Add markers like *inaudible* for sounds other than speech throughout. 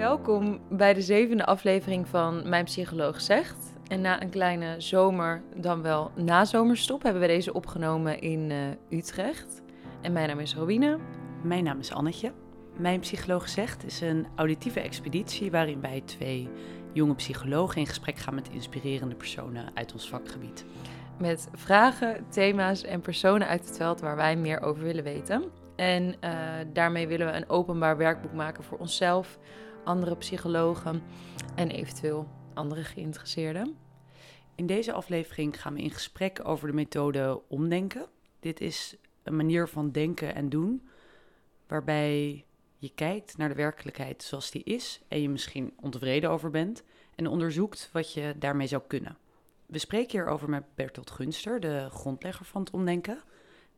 Welkom bij de zevende aflevering van Mijn Psycholoog Zegt. En na een kleine zomer, dan wel nazomerstop, hebben we deze opgenomen in uh, Utrecht. En mijn naam is Robine. Mijn naam is Annetje. Mijn Psycholoog Zegt is een auditieve expeditie waarin wij twee jonge psychologen in gesprek gaan met inspirerende personen uit ons vakgebied. Met vragen, thema's en personen uit het veld waar wij meer over willen weten. En uh, daarmee willen we een openbaar werkboek maken voor onszelf, andere psychologen en eventueel andere geïnteresseerden. In deze aflevering gaan we in gesprek over de methode omdenken. Dit is een manier van denken en doen waarbij je kijkt naar de werkelijkheid zoals die is en je misschien ontevreden over bent en onderzoekt wat je daarmee zou kunnen. We spreken hierover met Bertolt Gunster, de grondlegger van het omdenken.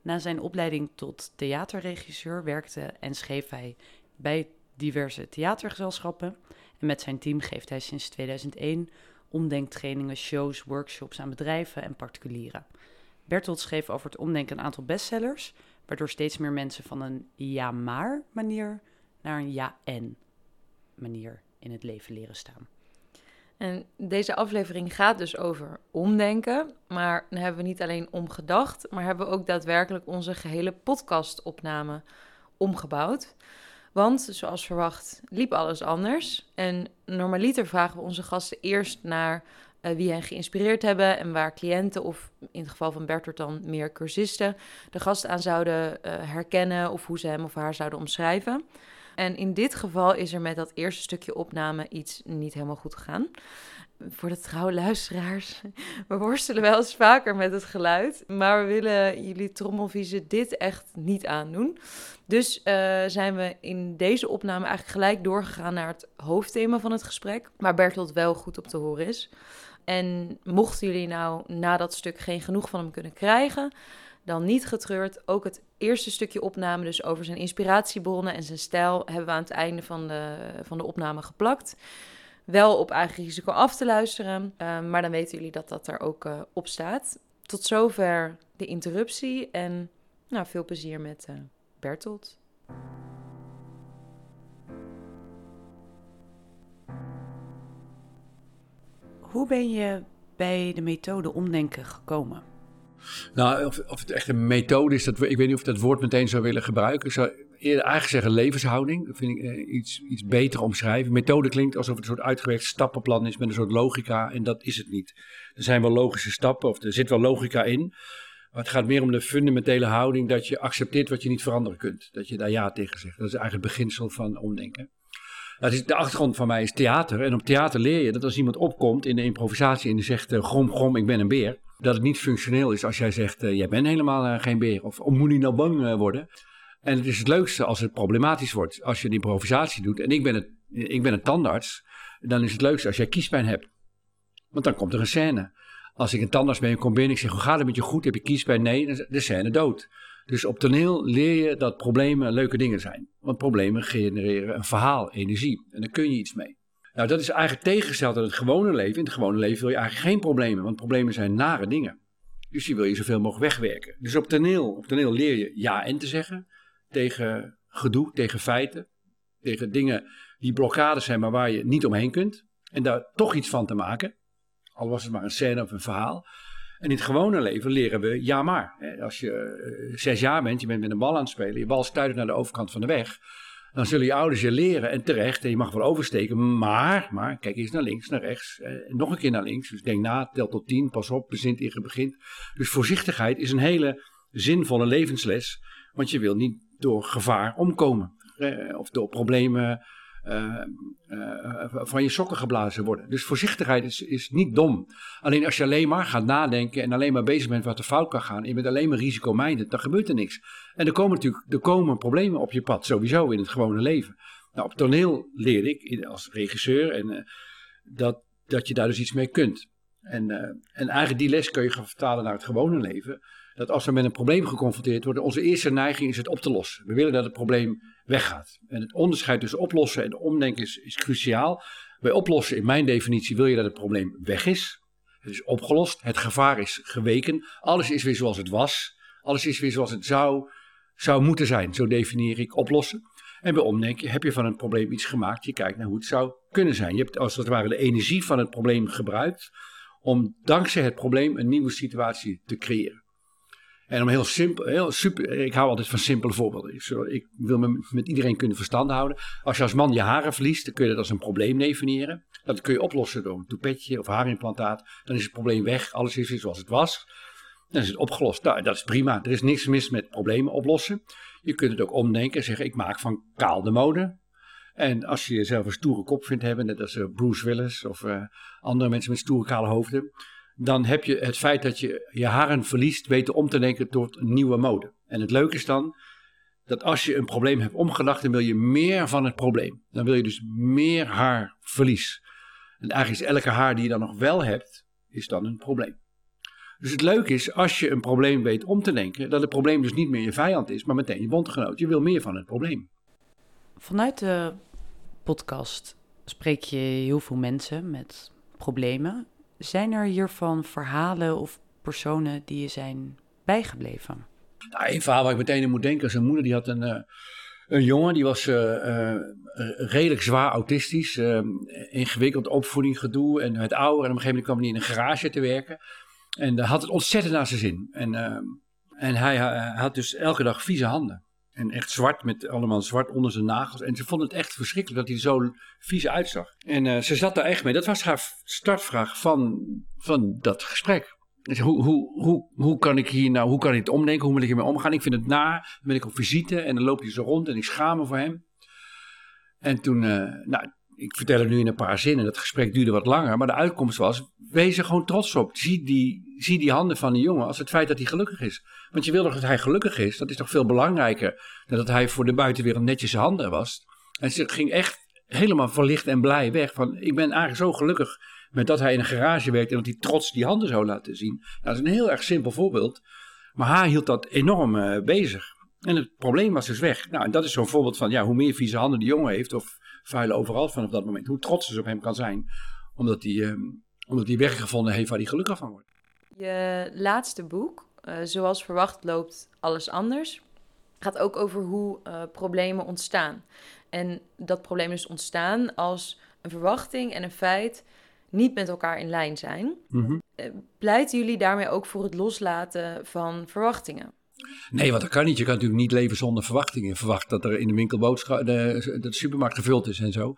Na zijn opleiding tot theaterregisseur werkte en schreef hij bij diverse theatergezelschappen. En met zijn team geeft hij sinds 2001 omdenktrainingen, shows, workshops aan bedrijven en particulieren. Bertolt schreef over het omdenken een aantal bestsellers, waardoor steeds meer mensen van een ja-maar manier naar een ja-en manier in het leven leren staan. En deze aflevering gaat dus over omdenken. Maar dan hebben we niet alleen omgedacht, maar hebben we ook daadwerkelijk onze gehele podcastopname omgebouwd. Want zoals verwacht liep alles anders. En normaliter vragen we onze gasten eerst naar uh, wie hen geïnspireerd hebben en waar cliënten of in het geval van Bertert dan meer cursisten de gast aan zouden uh, herkennen of hoe ze hem of haar zouden omschrijven. En in dit geval is er met dat eerste stukje opname iets niet helemaal goed gegaan. Voor de trouwe luisteraars, *laughs* we worstelen wel eens vaker met het geluid, maar we willen jullie trommelviezen dit echt niet aandoen. Dus uh, zijn we in deze opname eigenlijk gelijk doorgegaan naar het hoofdthema van het gesprek, waar Bertolt wel goed op te horen is. En mochten jullie nou na dat stuk geen genoeg van hem kunnen krijgen, dan niet getreurd. Ook het eerste stukje opname, dus over zijn inspiratiebronnen en zijn stijl, hebben we aan het einde van de, van de opname geplakt. Wel op eigen risico af te luisteren, uh, maar dan weten jullie dat dat er ook uh, op staat. Tot zover de interruptie en nou, veel plezier met uh, Bertolt. Hoe ben je bij de methode omdenken gekomen? Nou, of, of het echt een methode is, dat, ik weet niet of ik dat woord meteen zou willen gebruiken. Zou eigenlijk zeggen levenshouding. Dat vind ik eh, iets, iets beter omschrijven. Methode klinkt alsof het een soort uitgewerkt stappenplan is met een soort logica. En dat is het niet. Er zijn wel logische stappen, of er zit wel logica in. Maar het gaat meer om de fundamentele houding dat je accepteert wat je niet veranderen kunt. Dat je daar ja tegen zegt. Dat is eigenlijk het beginsel van omdenken. Nou, de achtergrond van mij is theater. En op theater leer je dat als iemand opkomt in de improvisatie en die zegt: uh, Grom, grom, ik ben een beer dat het niet functioneel is als jij zegt, uh, jij bent helemaal geen beer. Of oh, moet hij nou bang worden? En het is het leukste als het problematisch wordt. Als je een improvisatie doet en ik ben, het, ik ben een tandarts, dan is het leukste als jij kiespijn hebt. Want dan komt er een scène. Als ik een tandarts ben en kom binnen, ik zeg, hoe gaat het met je goed? Heb je kiespijn? Nee, dan is de scène dood. Dus op toneel leer je dat problemen leuke dingen zijn. Want problemen genereren een verhaal, energie. En daar kun je iets mee. Nou, dat is eigenlijk tegengesteld aan het gewone leven. In het gewone leven wil je eigenlijk geen problemen, want problemen zijn nare dingen. Dus die wil je zoveel mogelijk wegwerken. Dus op toneel, op toneel leer je ja en te zeggen tegen gedoe, tegen feiten, tegen dingen die blokkades zijn, maar waar je niet omheen kunt. En daar toch iets van te maken, al was het maar een scène of een verhaal. En in het gewone leven leren we ja maar. Als je eh, zes jaar bent, je bent met een bal aan het spelen, je bal stuit naar de overkant van de weg dan zullen je ouders je leren en terecht. En je mag wel oversteken, maar, maar kijk eens naar links, naar rechts. Eh, nog een keer naar links. Dus denk na, tel tot tien, pas op, bezint eer begint. Dus voorzichtigheid is een hele zinvolle levensles. Want je wil niet door gevaar omkomen. Eh, of door problemen uh, uh, van je sokken geblazen worden. Dus voorzichtigheid is, is niet dom. Alleen als je alleen maar gaat nadenken en alleen maar bezig bent wat er fout kan gaan, en je bent alleen maar risicomijdend, dan gebeurt er niks. En er komen natuurlijk er komen problemen op je pad, sowieso in het gewone leven. Nou, op toneel leer ik als regisseur en, dat, dat je daar dus iets mee kunt. En, en eigenlijk die les kun je gaan vertalen naar het gewone leven dat als we met een probleem geconfronteerd worden, onze eerste neiging is het op te lossen. We willen dat het probleem weggaat. En het onderscheid tussen oplossen en omdenken is, cruciaal. Bij oplossen, in mijn definitie, wil je dat het probleem weg is. Het is opgelost, het gevaar is geweken, alles is weer zoals het was, alles is weer zoals het zou, zou moeten zijn. Zo definieer ik oplossen. En bij omdenken heb je van een probleem iets gemaakt. Je kijkt naar hoe het zou kunnen zijn. Je hebt als het ware de energie van het probleem gebruikt om dankzij het probleem een nieuwe situatie te creëren. En om heel simpel, heel super, ik hou altijd van simpele voorbeelden. Ik wil me met iedereen kunnen verstand houden. Als je als man je haren verliest, dan kun je dat als een probleem definiëren. Dat kun je oplossen door een toepetje of haarimplantaat. Dan is het probleem weg, alles is weer zoals het was. Dan is het opgelost. Nou, dat is prima. Er is niks mis met problemen oplossen. Je kunt het ook omdenken en zeggen: ik maak van kaal de mode. En als je jezelf een stoere kop vindt hebben, net als eh, Bruce Willis of uh, andere mensen met stoere kale hoofden, dan heb je het feit dat je je haren verliest weten om te denken tot een nieuwe mode. En het leuke is dan dat als je een probleem hebt omgedacht, dan wil je meer van het probleem. Dan wil je dus meer haarverlies. En eigenlijk is elke haar die je dan nog wel hebt, is dan een probleem. Dus het leuke is, als je een probleem weet om te denken, dat het probleem dus niet meer je vijand is, maar meteen je bondgenoot. Je wil meer van het probleem. Vanuit de podcast spreek je heel veel mensen met problemen. Zijn er hiervan verhalen of personen die je zijn bijgebleven? Nou, een verhaal waar ik meteen aan moet denken. Zijn moeder die had een, uh, een jongen, die was uh, uh, redelijk zwaar autistisch. ingewikkeld opvoeding, gedoe en het ouder. En op een gegeven moment kwam hij in een garage te werken. En had het ontzettend naar zijn zin. En, en hij had dus elke dag vieze handen. En echt zwart, met allemaal zwart onder zijn nagels. En ze vonden het echt verschrikkelijk dat hij zo vies uitzag. En uh, ze zat daar echt mee. Dat was haar startvraag van, van dat gesprek. Dus hoe, hoe, hoe, hoe kan ik hier nou, hoe kan ik het omdenken? Hoe moet ik hiermee omgaan? Ik vind het na. Dan ben ik op visite en dan loop je zo rond en ik schaam me voor hem. En toen, uh, nou, ik vertel het nu in een paar zinnen. Dat gesprek duurde wat langer. Maar de uitkomst was: wees er gewoon trots op. Zie die, zie die handen van die jongen als het feit dat hij gelukkig is. Want je wil toch dat hij gelukkig is? Dat is toch veel belangrijker dan dat hij voor de buitenwereld netjes handen was. En ze ging echt helemaal verlicht en blij weg. Van ik ben eigenlijk zo gelukkig met dat hij in een garage werkt en dat hij trots die handen zou laten zien. Nou, dat is een heel erg simpel voorbeeld. Maar haar hield dat enorm uh, bezig. En het probleem was dus weg. Nou, en dat is zo'n voorbeeld van ja, hoe meer vieze handen die jongen heeft, of vuile overal vanaf dat moment. Hoe trots ze op hem kan zijn, omdat hij, uh, omdat hij weggevonden heeft waar hij gelukkig van wordt. Je laatste boek, uh, Zoals verwacht loopt alles anders, gaat ook over hoe uh, problemen ontstaan. En dat probleem is ontstaan als een verwachting en een feit niet met elkaar in lijn zijn. Mm -hmm. Pleiten jullie daarmee ook voor het loslaten van verwachtingen? Nee, want dat kan niet. Je kan natuurlijk niet leven zonder verwachtingen. Verwacht dat er in de winkel boodschap, de, de supermarkt gevuld is en zo.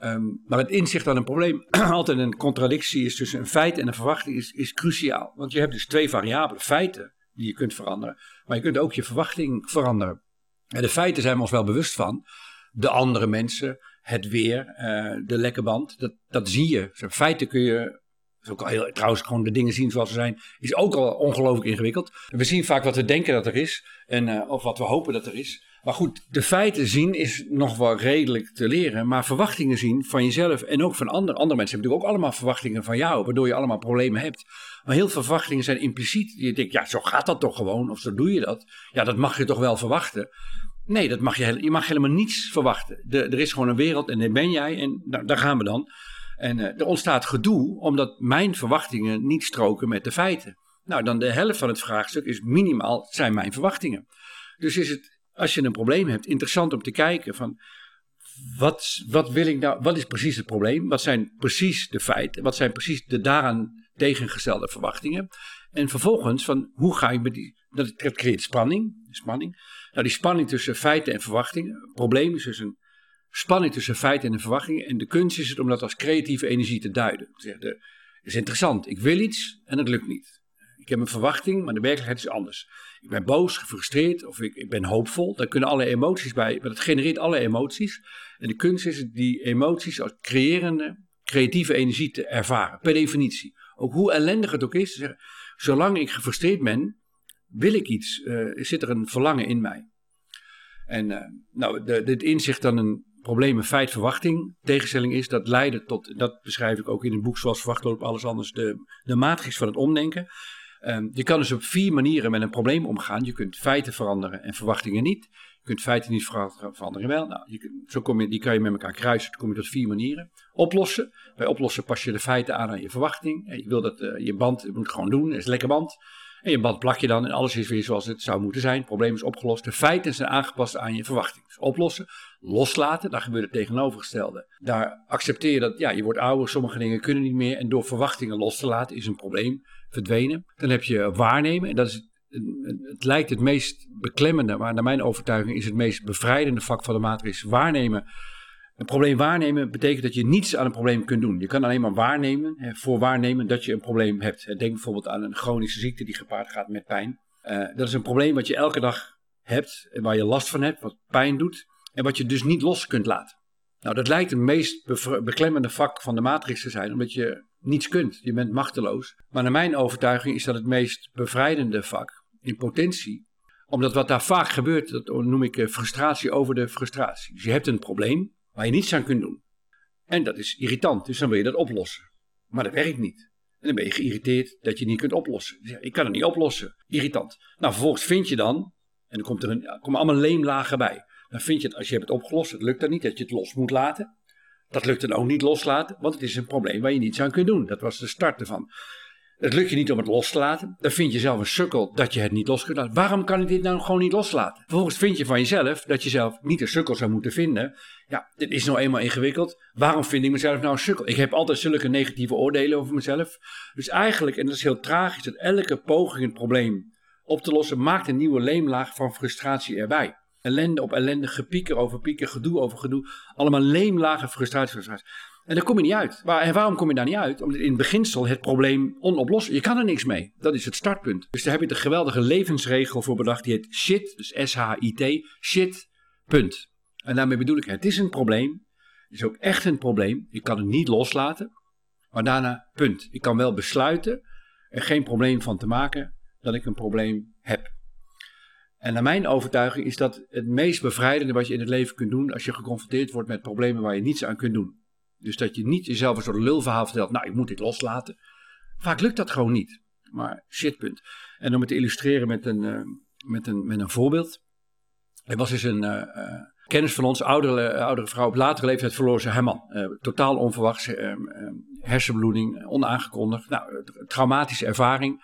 Um, maar het inzicht aan een probleem, *clears throat* altijd een contradictie is tussen een feit en een verwachting, is, is cruciaal. Want je hebt dus twee variabelen, feiten die je kunt veranderen, maar je kunt ook je verwachting veranderen. En de feiten zijn we ons wel bewust van. De andere mensen, het weer, uh, de lekke band, dat, dat zie je. Feiten kun je is trouwens, gewoon de dingen zien zoals ze zijn, is ook al ongelooflijk ingewikkeld. We zien vaak wat we denken dat er is, en, uh, of wat we hopen dat er is. Maar goed, de feiten zien is nog wel redelijk te leren. Maar verwachtingen zien van jezelf en ook van anderen. Andere mensen hebben natuurlijk ook allemaal verwachtingen van jou, waardoor je allemaal problemen hebt. Maar heel veel verwachtingen zijn impliciet. Je denkt, ja, zo gaat dat toch gewoon, of zo doe je dat. Ja, dat mag je toch wel verwachten. Nee, dat mag je, je mag helemaal niets verwachten. Er is gewoon een wereld en daar ben jij en nou, daar gaan we dan. En uh, er ontstaat gedoe omdat mijn verwachtingen niet stroken met de feiten. Nou, dan de helft van het vraagstuk is minimaal zijn mijn verwachtingen. Dus is het, als je een probleem hebt, interessant om te kijken van wat, wat wil ik nou, wat is precies het probleem? Wat zijn precies de feiten? Wat zijn precies de daaraan tegengestelde verwachtingen? En vervolgens van hoe ga ik met die, dat, creëert spanning, spanning. Nou, die spanning tussen feiten en verwachtingen. Probleem is dus een spanning tussen feiten en verwachtingen. En de kunst is het om dat als creatieve energie te duiden. Het is interessant. Ik wil iets en het lukt niet. Ik heb een verwachting, maar de werkelijkheid is anders. Ik ben boos, gefrustreerd of ik, ik ben hoopvol. Daar kunnen alle emoties bij, maar dat genereert alle emoties. En de kunst is het die emoties als creërende, creatieve energie te ervaren, per definitie. Ook hoe ellendig het ook is, zolang ik gefrustreerd ben, wil ik iets. Uh, zit er een verlangen in mij. En uh, nou, de, dit inzicht dan een probleem, een feit, verwachting, tegenstelling is, dat leidde tot, dat beschrijf ik ook in een boek zoals Verwacht op alles anders, de, de matrix van het omdenken. Um, je kan dus op vier manieren met een probleem omgaan. Je kunt feiten veranderen en verwachtingen niet. Je kunt feiten niet veranderen wel. Nou, zo kom je, die kan je met elkaar kruisen. Dan kom je tot vier manieren. Oplossen. Bij oplossen pas je de feiten aan aan je verwachting. En je wil dat uh, je band, je moet het gewoon doen, is lekker band. En je band plak je dan en alles is weer zoals het zou moeten zijn. Het probleem is opgelost. De feiten zijn aangepast aan je verwachting. Dus oplossen, loslaten, dan gebeurt het tegenovergestelde. Daar accepteer je dat ja, je wordt ouder, sommige dingen kunnen niet meer. En door verwachtingen los te laten is een probleem verdwenen. Dan heb je waarnemen en dat is het lijkt het meest beklemmende, maar naar mijn overtuiging is het meest bevrijdende vak van de matrix waarnemen. Een probleem waarnemen betekent dat je niets aan een probleem kunt doen. Je kan alleen maar waarnemen, voor waarnemen dat je een probleem hebt. Denk bijvoorbeeld aan een chronische ziekte die gepaard gaat met pijn. Uh, dat is een probleem wat je elke dag hebt en waar je last van hebt, wat pijn doet en wat je dus niet los kunt laten. Nou, dat lijkt het meest beklemmende vak van de matrix te zijn, omdat je niets kunt. Je bent machteloos. Maar naar mijn overtuiging is dat het meest bevrijdende vak in potentie. Omdat wat daar vaak gebeurt, dat noem ik eh, frustratie over de frustratie. Dus je hebt een probleem waar je niets aan kunt doen. En dat is irritant, dus dan wil je dat oplossen. Maar dat werkt niet. En dan ben je geïrriteerd dat je niet kunt oplossen. Dus ik kan het niet oplossen. Irritant. Nou, vervolgens vind je dan, en dan komt er een, komen allemaal leemlagen bij. Dan vind je het, als je hebt het opgelost, het lukt dan niet, dat je het los moet laten. Dat lukt dan ook niet loslaten, want het is een probleem waar je niets aan kunt doen. Dat was de start ervan. Het lukt je niet om het los te laten. Dan vind je zelf een sukkel dat je het niet los kunt laten. Waarom kan ik dit nou gewoon niet loslaten? Vervolgens vind je van jezelf dat je zelf niet een sukkel zou moeten vinden. Ja, dit is nou eenmaal ingewikkeld. Waarom vind ik mezelf nou een sukkel? Ik heb altijd zulke negatieve oordelen over mezelf. Dus eigenlijk, en dat is heel tragisch, dat elke poging het probleem op te lossen maakt een nieuwe leemlaag van frustratie erbij. Ellende op ellende, gepieker over pieker, gedoe over gedoe. Allemaal leemlagen frustratie, frustratie. En daar kom je niet uit. en waarom kom je daar niet uit? Omdat in beginsel het probleem onoplosbaar Je kan er niks mee. Dat is het startpunt. Dus daar heb je de geweldige levensregel voor bedacht. Die heet shit, dus S-H-I-T, shit, punt. En daarmee bedoel ik, het is een probleem. Het is ook echt een probleem. Ik kan het niet loslaten. Maar daarna, punt. Ik kan wel besluiten er geen probleem van te maken dat ik een probleem heb. En naar mijn overtuiging is dat het meest bevrijdende wat je in het leven kunt doen als je geconfronteerd wordt met problemen waar je niets aan kunt doen. Dus dat je niet jezelf een soort lulverhaal vertelt, nou ik moet dit loslaten. Vaak lukt dat gewoon niet. Maar shitpunt. En om het te illustreren met een, uh, met een, met een voorbeeld. Er was eens een uh, uh, kennis van ons, oudere, oudere vrouw, op latere leeftijd verloor ze haar man. totaal onverwachts, hersenbloeding, onaangekondigd. Nou, traumatische ervaring.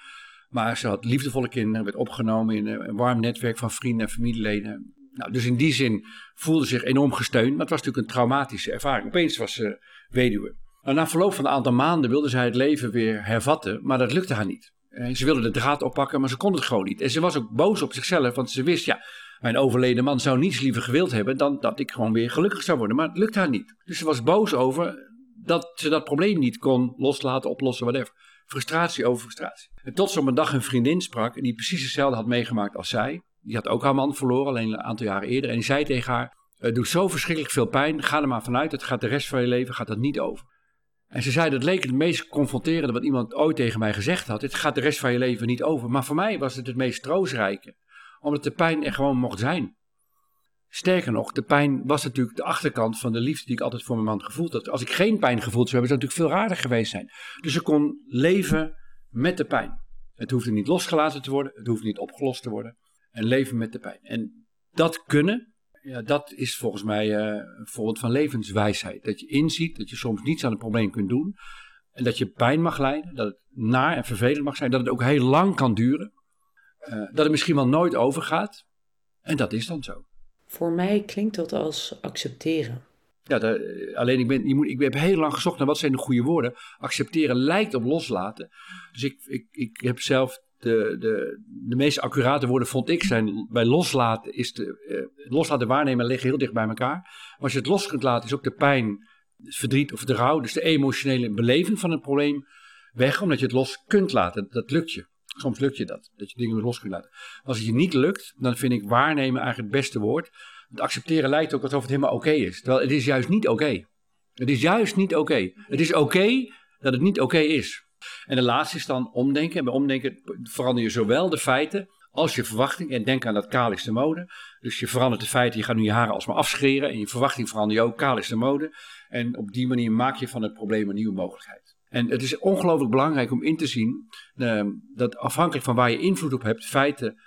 Maar ze had liefdevolle kinderen, werd opgenomen in een warm netwerk van vrienden en familieleden. Nou, dus in die zin voelde zich enorm gesteund, maar het was natuurlijk een traumatische ervaring. Opeens was ze weduwe. Nou, na verloop van een aantal maanden wilde zij het leven weer hervatten, maar dat lukte haar niet. En ze wilde de draad oppakken, maar ze kon het gewoon niet. En ze was ook boos op zichzelf, want ze wist, ja, mijn overleden man zou niets liever gewild hebben dan dat ik gewoon weer gelukkig zou worden. Maar het lukte haar niet. Dus ze was boos over dat ze dat probleem niet kon loslaten, oplossen, whatever. Frustratie over frustratie. En tot ze op een dag een vriendin sprak, die precies hetzelfde had meegemaakt als zij. Die had ook haar man verloren, alleen een aantal jaren eerder. En die zei tegen haar, het doet zo verschrikkelijk veel pijn, ga er maar vanuit, het gaat de rest van je leven gaat dat niet over. En ze zei, dat leek het meest confronterende wat iemand ooit tegen mij gezegd had. Het gaat de rest van je leven niet over. Maar voor mij was het het meest troostrijke, omdat de pijn er gewoon mocht zijn. Sterker nog, de pijn was natuurlijk de achterkant van de liefde die ik altijd voor mijn man gevoeld had. Als ik geen pijn gevoeld zou hebben, zou het natuurlijk veel raarder geweest zijn. Dus ze kon leven met de pijn. Het hoefde niet losgelaten te worden, het hoeft niet opgelost te worden en leven met de pijn. En dat kunnen, ja, dat is volgens mij uh, een voorbeeld van levenswijsheid. Dat je inziet dat je soms niets aan het probleem kunt doen. En dat je pijn mag lijden, dat het naar en vervelend mag zijn, dat het ook heel lang kan duren. Uh, dat het misschien wel nooit overgaat. En dat is dan zo. Voor mij klinkt dat als accepteren. Ja, alleen ik, ben, je moet, ik heb heel lang gezocht naar wat zijn de goede woorden. Accepteren lijkt op loslaten. Dus ik, ik, ik heb zelf de, de, de meest accurate woorden vond ik zijn bij loslaten is de, uh, loslaten waarnemen liggen heel dicht bij elkaar. Maar als je het los kunt laten is ook de pijn, verdriet of de rouw, dus de emotionele beleving van het probleem weg, omdat je het los kunt laten. Dat lukt je. Soms lukt je dat, dat je dingen los kunt laten. Als het je niet lukt, dan vind ik waarnemen eigenlijk het beste woord. Het accepteren lijkt ook alsof het helemaal oké is. Terwijl het is juist niet oké. Het is juist niet oké. Het is oké dat het niet oké is. En de laatste is dan omdenken. En bij omdenken verander je zowel de feiten als je verwachting. En denk aan dat kaal is de mode. Dus je verandert de feiten, je gaat nu je haren alsmaar afscheren. En je verwachting verander je ook, kaal is de mode. En op die manier maak je van het probleem een nieuwe mogelijkheid. En het is ongelooflijk belangrijk om in te zien uh, dat afhankelijk van waar je invloed op hebt, feiten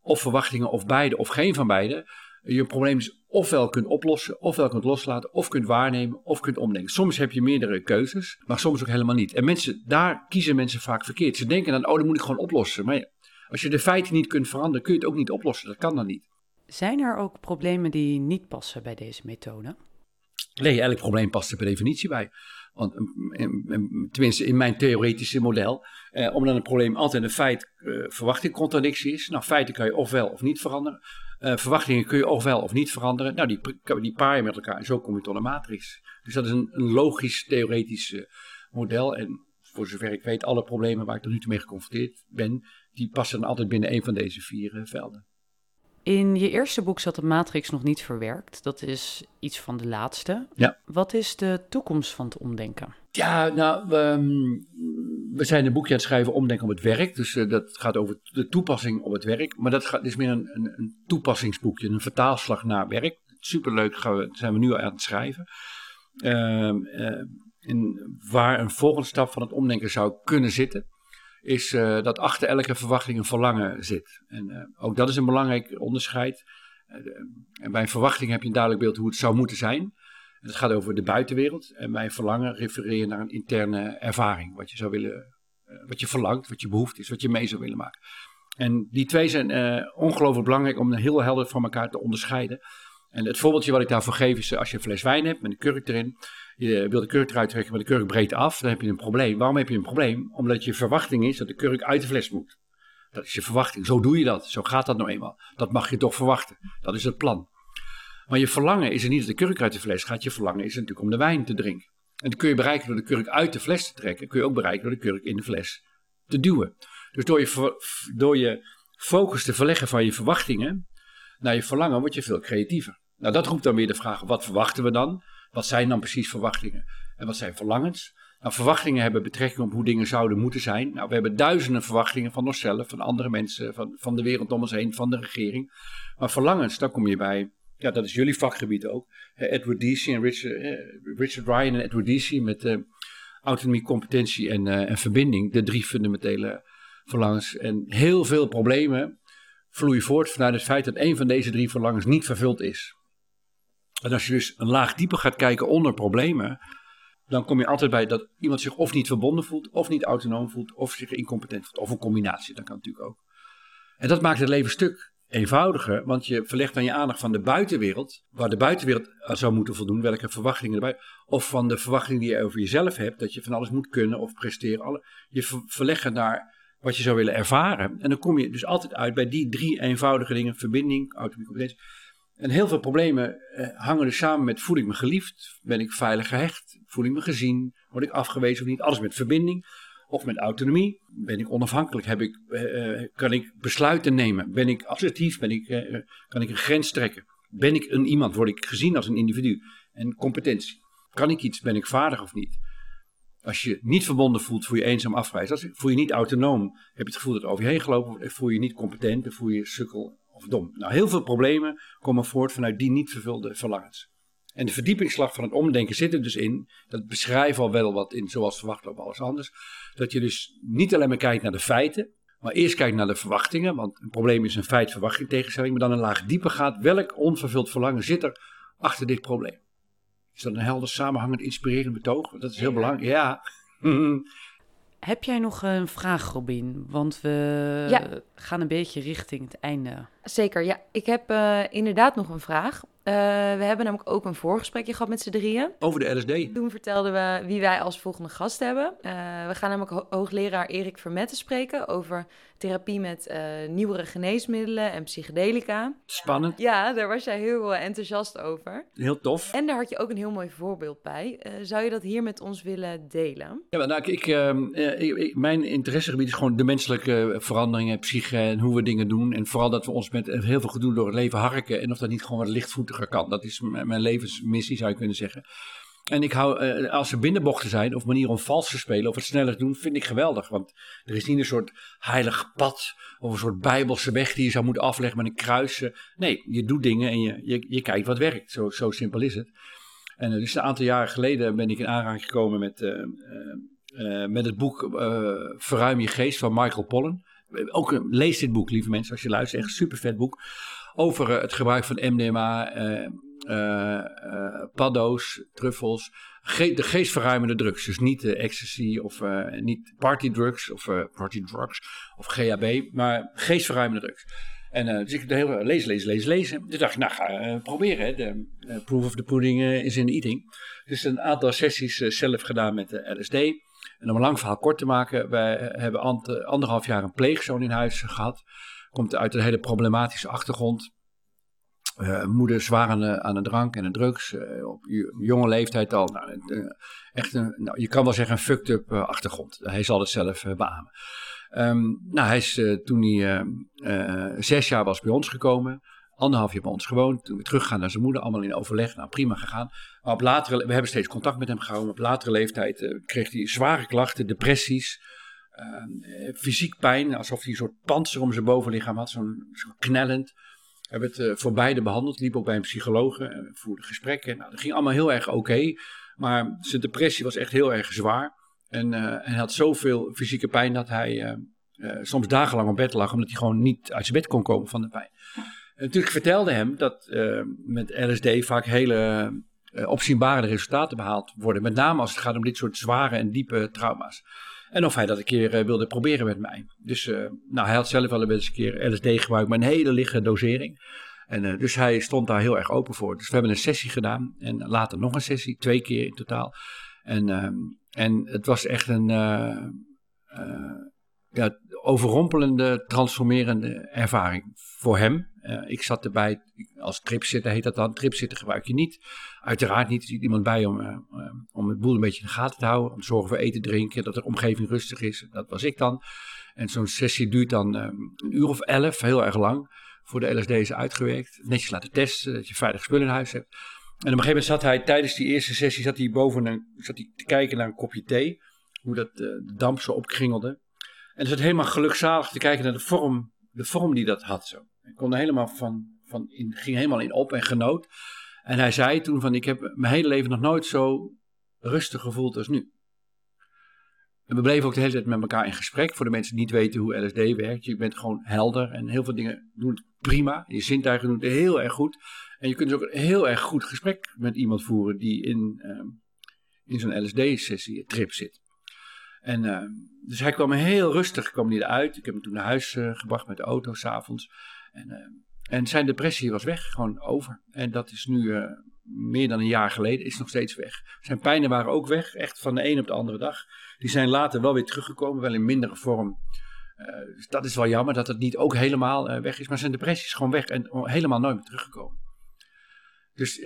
of verwachtingen of beide of geen van beide, je probleem is ofwel kunt oplossen, ofwel kunt loslaten, of kunt waarnemen, of kunt omdenken. Soms heb je meerdere keuzes, maar soms ook helemaal niet. En mensen, daar kiezen mensen vaak verkeerd. Ze denken dan, oh, dat moet ik gewoon oplossen. Maar Als je de feiten niet kunt veranderen, kun je het ook niet oplossen. Dat kan dan niet. Zijn er ook problemen die niet passen bij deze methode? Nee, elk probleem past er per definitie bij. Want, tenminste, in mijn theoretische model, eh, omdat een probleem altijd een feit eh, is. Nou, feiten kan je ofwel of niet veranderen. Uh, verwachtingen kun je ofwel of niet veranderen. Nou, die, die paar je met elkaar en zo kom je tot een matrix. Dus dat is een, een logisch theoretisch model. En voor zover ik weet, alle problemen waar ik tot nu toe mee geconfronteerd ben, die passen dan altijd binnen een van deze vier velden. In je eerste boek zat de matrix nog niet verwerkt. Dat is iets van de laatste. Ja. Wat is de toekomst van het omdenken? Ja, nou, we, ehm, we zijn een boekje aan het schrijven Omdenken op het werk. Dus uh, dat gaat over de toepassing op het werk. Maar dat gaat, is meer een, een, een toepassingsboekje, een vertaalslag naar werk. Superleuk gaan we, zijn we nu aan het schrijven. Uh, uh, in, waar een volgende stap van het omdenken zou kunnen zitten is uh, dat achter elke verwachting een verlangen zit. En uh, ook dat is een belangrijk onderscheid. En bij een verwachting heb je een duidelijk beeld hoe het zou moeten zijn. Het gaat over de buitenwereld. En bij een verlangen refereer je naar een interne ervaring. Wat je zou willen, wat je verlangt, wat je behoefte is, wat je mee zou willen maken. En die twee zijn ongelooflijk belangrijk om heel helder van elkaar te onderscheiden. En het voorbeeldje wat ik daarvoor geef is als je een fles wijn hebt met een kurk erin je wil de kurk eruit trekken, maar de kurk breekt af, dan heb je een probleem. Waarom heb je een probleem? Omdat je verwachting is dat de kurk uit de fles moet. Dat is je verwachting. Zo doe je dat. Zo gaat dat nou eenmaal. Dat mag je toch verwachten. Dat is het plan. Maar je verlangen is er niet dat de kurk uit de fles gaat. Je verlangen is natuurlijk om de wijn te drinken. En dat kun je bereiken door de kurk uit de fles te trekken. kun je ook bereiken door de kurk in de fles te duwen. Dus door je, door je focus te verleggen van je verwachtingen naar je verlangen, word je veel creatiever. Nou, dat roept dan weer de vraag: wat verwachten we dan? Wat zijn dan precies verwachtingen? En wat zijn verlangens? Nou, verwachtingen hebben betrekking op hoe dingen zouden moeten zijn. Nou, we hebben duizenden verwachtingen van onszelf, van andere mensen, van, van de wereld om ons heen, van de regering. Maar verlangens, daar kom je bij. Ja, dat is jullie vakgebied ook. Edward Deasy en Richard, Richard Ryan en Edward Deasy met uh, autonomie, competentie en, uh, en verbinding. De drie fundamentele verlangens. En heel veel problemen vloeien voort vanuit het feit dat een van deze drie verlangens niet vervuld is. En als je dus een laag dieper gaat kijken onder problemen, dan kom je altijd bij dat iemand zich of niet verbonden voelt, of niet autonoom voelt, of zich incompetent voelt. Of een combinatie, dat kan natuurlijk ook. En dat maakt het leven een stuk eenvoudiger, want je verlegt dan je aandacht van de buitenwereld, waar de buitenwereld zou moeten voldoen, welke verwachtingen erbij, of van de verwachtingen die je over jezelf hebt, dat je van alles moet kunnen of presteren. Alle, je verlegt het naar wat je zou willen ervaren. En dan kom je dus altijd uit bij die drie eenvoudige dingen, verbinding, autonomie, competentie en heel veel problemen eh, hangen dus samen met voel ik me geliefd, ben ik veilig gehecht, voel ik me gezien, word ik afgewezen of niet. Alles met verbinding of met autonomie. Ben ik onafhankelijk, heb ik, uh, kan ik besluiten nemen, ben ik assertief, ben ik, kan ik een grens trekken. Ben ik een iemand, word ik gezien als een individu. En competentie. Kan ik iets, ben ik vaardig of niet? Als je niet verbonden voelt, voel je eenzaam afgewezen. Voel je niet autonoom, heb je het gevoel dat over je heen gelopen wordt. Voel je niet competent, voel je sukkel of dom. Nou, heel veel problemen komen voort vanuit die niet vervulde verlangens. En de verdiepingsslag van het omdenken zit er dus in, dat beschrijven al wel wat in, zoals verwacht op alles anders, dat je dus niet alleen maar kijkt naar de feiten, maar eerst kijkt naar de verwachtingen, want een probleem is een feit-verwachting tegenstelling, maar dan een laag dieper gaat, welk onvervuld verlangen zit er achter dit probleem? Is dat een helder, samenhangend, inspirerend betoog? Dat is heel belangrijk. Ja. *laughs* Heb jij nog een vraag, Robin? Want we gaan een beetje richting het einde. Zeker, ja. Ik heb uh, inderdaad nog een vraag. Uh, we hebben namelijk ook een voorgesprekje gehad met z'n drieën. Over de LSD. Toen vertelden we wie wij als volgende gast hebben. Uh, we gaan namelijk ho hoogleraar Erik Vermette spreken over therapie met uh, nieuwere geneesmiddelen en psychedelica. Spannend. Ja, daar was jij heel enthousiast over. Heel tof. En daar had je ook een heel mooi voorbeeld bij. zou je dat hier met ons willen delen? Ja, nou, ik, ehm, ik, ik, mijn interessegebied is gewoon de menselijke veranderingen, psyche en hoe we dingen doen. En vooral dat we ons met heel veel gedoe door het leven harken en of dat niet gewoon wat kan. Dat is mijn levensmissie, zou je kunnen zeggen. En ik hou, uh, als er binnenbochten zijn of manieren om vals te spelen of het sneller doen, vind ik geweldig. Want er is niet een soort heilig pad of een soort bijbelse weg die je zou moeten afleggen met een kruis. Nee, je doet dingen en je, je, je kijkt wat werkt. Zo, zo simpel is het. En uh, dus een aantal jaren geleden ben ik in aanraking gekomen met, uh, met het boek Verruim je geest van Michael Pollan. Ook lees dit boek, lieve mensen, als je luistert. Echt super vet boek over het gebruik van MDMA, paddo's, truffels, de geestverruimende drugs. Dus niet ecstasy of niet partydrugs of party drugs of GHB, maar geestverruimende drugs. En uh, dus ik de hele lezen, lezen, lezen, lezen. Toen dacht ik, nou ga proberen. De proof of the pudding is in the eating. Dus een aantal sessies zelf gedaan met de LSD. En om een lang verhaal kort te maken, wij hebben anderhalf jaar een pleegzoon in huis gehad. Komt uit een hele problematische achtergrond. Uh, moeder zwaar aan de, aan de drank en de drugs. Uh, op jonge leeftijd al. Nou, echt een, nou, je kan wel zeggen een fucked up achtergrond. Hij zal het zelf beamen. Um, nou, hij is toen hij zes jaar was bij ons gekomen anderhalf jaar bij ons gewoond. Toen we teruggaan naar zijn moeder, allemaal in overleg. Nou, prima gegaan. Maar op latere, we hebben steeds contact met hem gehouden. Op latere leeftijd kreeg hij zware klachten, depressies, uh, fysiek pijn. Alsof hij een soort panzer om zijn bovenlichaam had, zo'n zo knellend. We hebben het uh, voor beide behandeld. Liep ook bij een psycholoog, en voerde gesprekken. Nou, dat ging allemaal heel erg oké. maar zijn depressie was echt heel erg zwaar. En, en hij had zoveel fysieke pijn dat hij soms dagenlang op bed lag, omdat hij gewoon niet uit zijn bed kon komen van de pijn. En natuurlijk vertelde hem dat met LSD vaak hele opzienbare resultaten behaald worden. Met name als het gaat om dit soort zware en diepe trauma's. En of hij dat een keer uh, wilde proberen met mij. Dus nou, hij had zelf wel eens een keer LSD gebruikt, maar een hele lichte dosering. En, dus hij stond daar heel erg open voor. Dus we hebben een sessie gedaan en later nog een sessie, twee keer in totaal. En, ehm, en het was echt een ja, overrompelende, transformerende ervaring voor hem. Ik zat erbij als tripzitter, heet dat dan. Tripzitter gebruik je niet. Uiteraard niet. Iemand bij om, uh, om het boel een beetje in de gaten te houden. Om te zorgen voor eten, drinken, dat de omgeving rustig is. Dat was ik dan. En zo'n sessie duurt dan um, een uur of elf, heel erg lang. Voor de LSD is uitgewerkt. Netjes laten testen, dat je veilig spullen in huis hebt. En op een gegeven moment zat hij tijdens die eerste sessie zat hij boven een, zat hij te kijken naar een kopje thee. Hoe dat, uh, de damp zo opkringelde. En hij zat helemaal gelukzalig te kijken naar de vorm, de vorm die dat had zo. Ik kon er helemaal van, van in, ging helemaal in op en genoot. En hij zei toen van, ik heb mijn hele leven nog nooit zo rustig gevoeld als nu. En we bleven ook de hele tijd met elkaar in gesprek. Voor de mensen die niet weten hoe LSD werkt. Je bent gewoon helder en heel veel dingen doen het prima. Je zintuigen doen het heel erg goed. En je kunt dus ook een heel erg goed gesprek met iemand voeren die in, uh, in zo'n LSD-sessie, trip zit. En uh, dus hij kwam heel rustig kwam hij eruit. Ik heb hem toen naar huis uh, gebracht met de auto s'avonds. En, uh, en zijn depressie was weg, gewoon over. En dat is nu uh, meer dan een jaar geleden, is nog steeds weg. Zijn pijnen waren ook weg, echt van de een op de andere dag. Die zijn later wel weer teruggekomen, wel in mindere vorm. dus dat is wel jammer dat het niet ook helemaal weg is. Maar zijn depressie is gewoon weg en helemaal nooit meer teruggekomen. Dus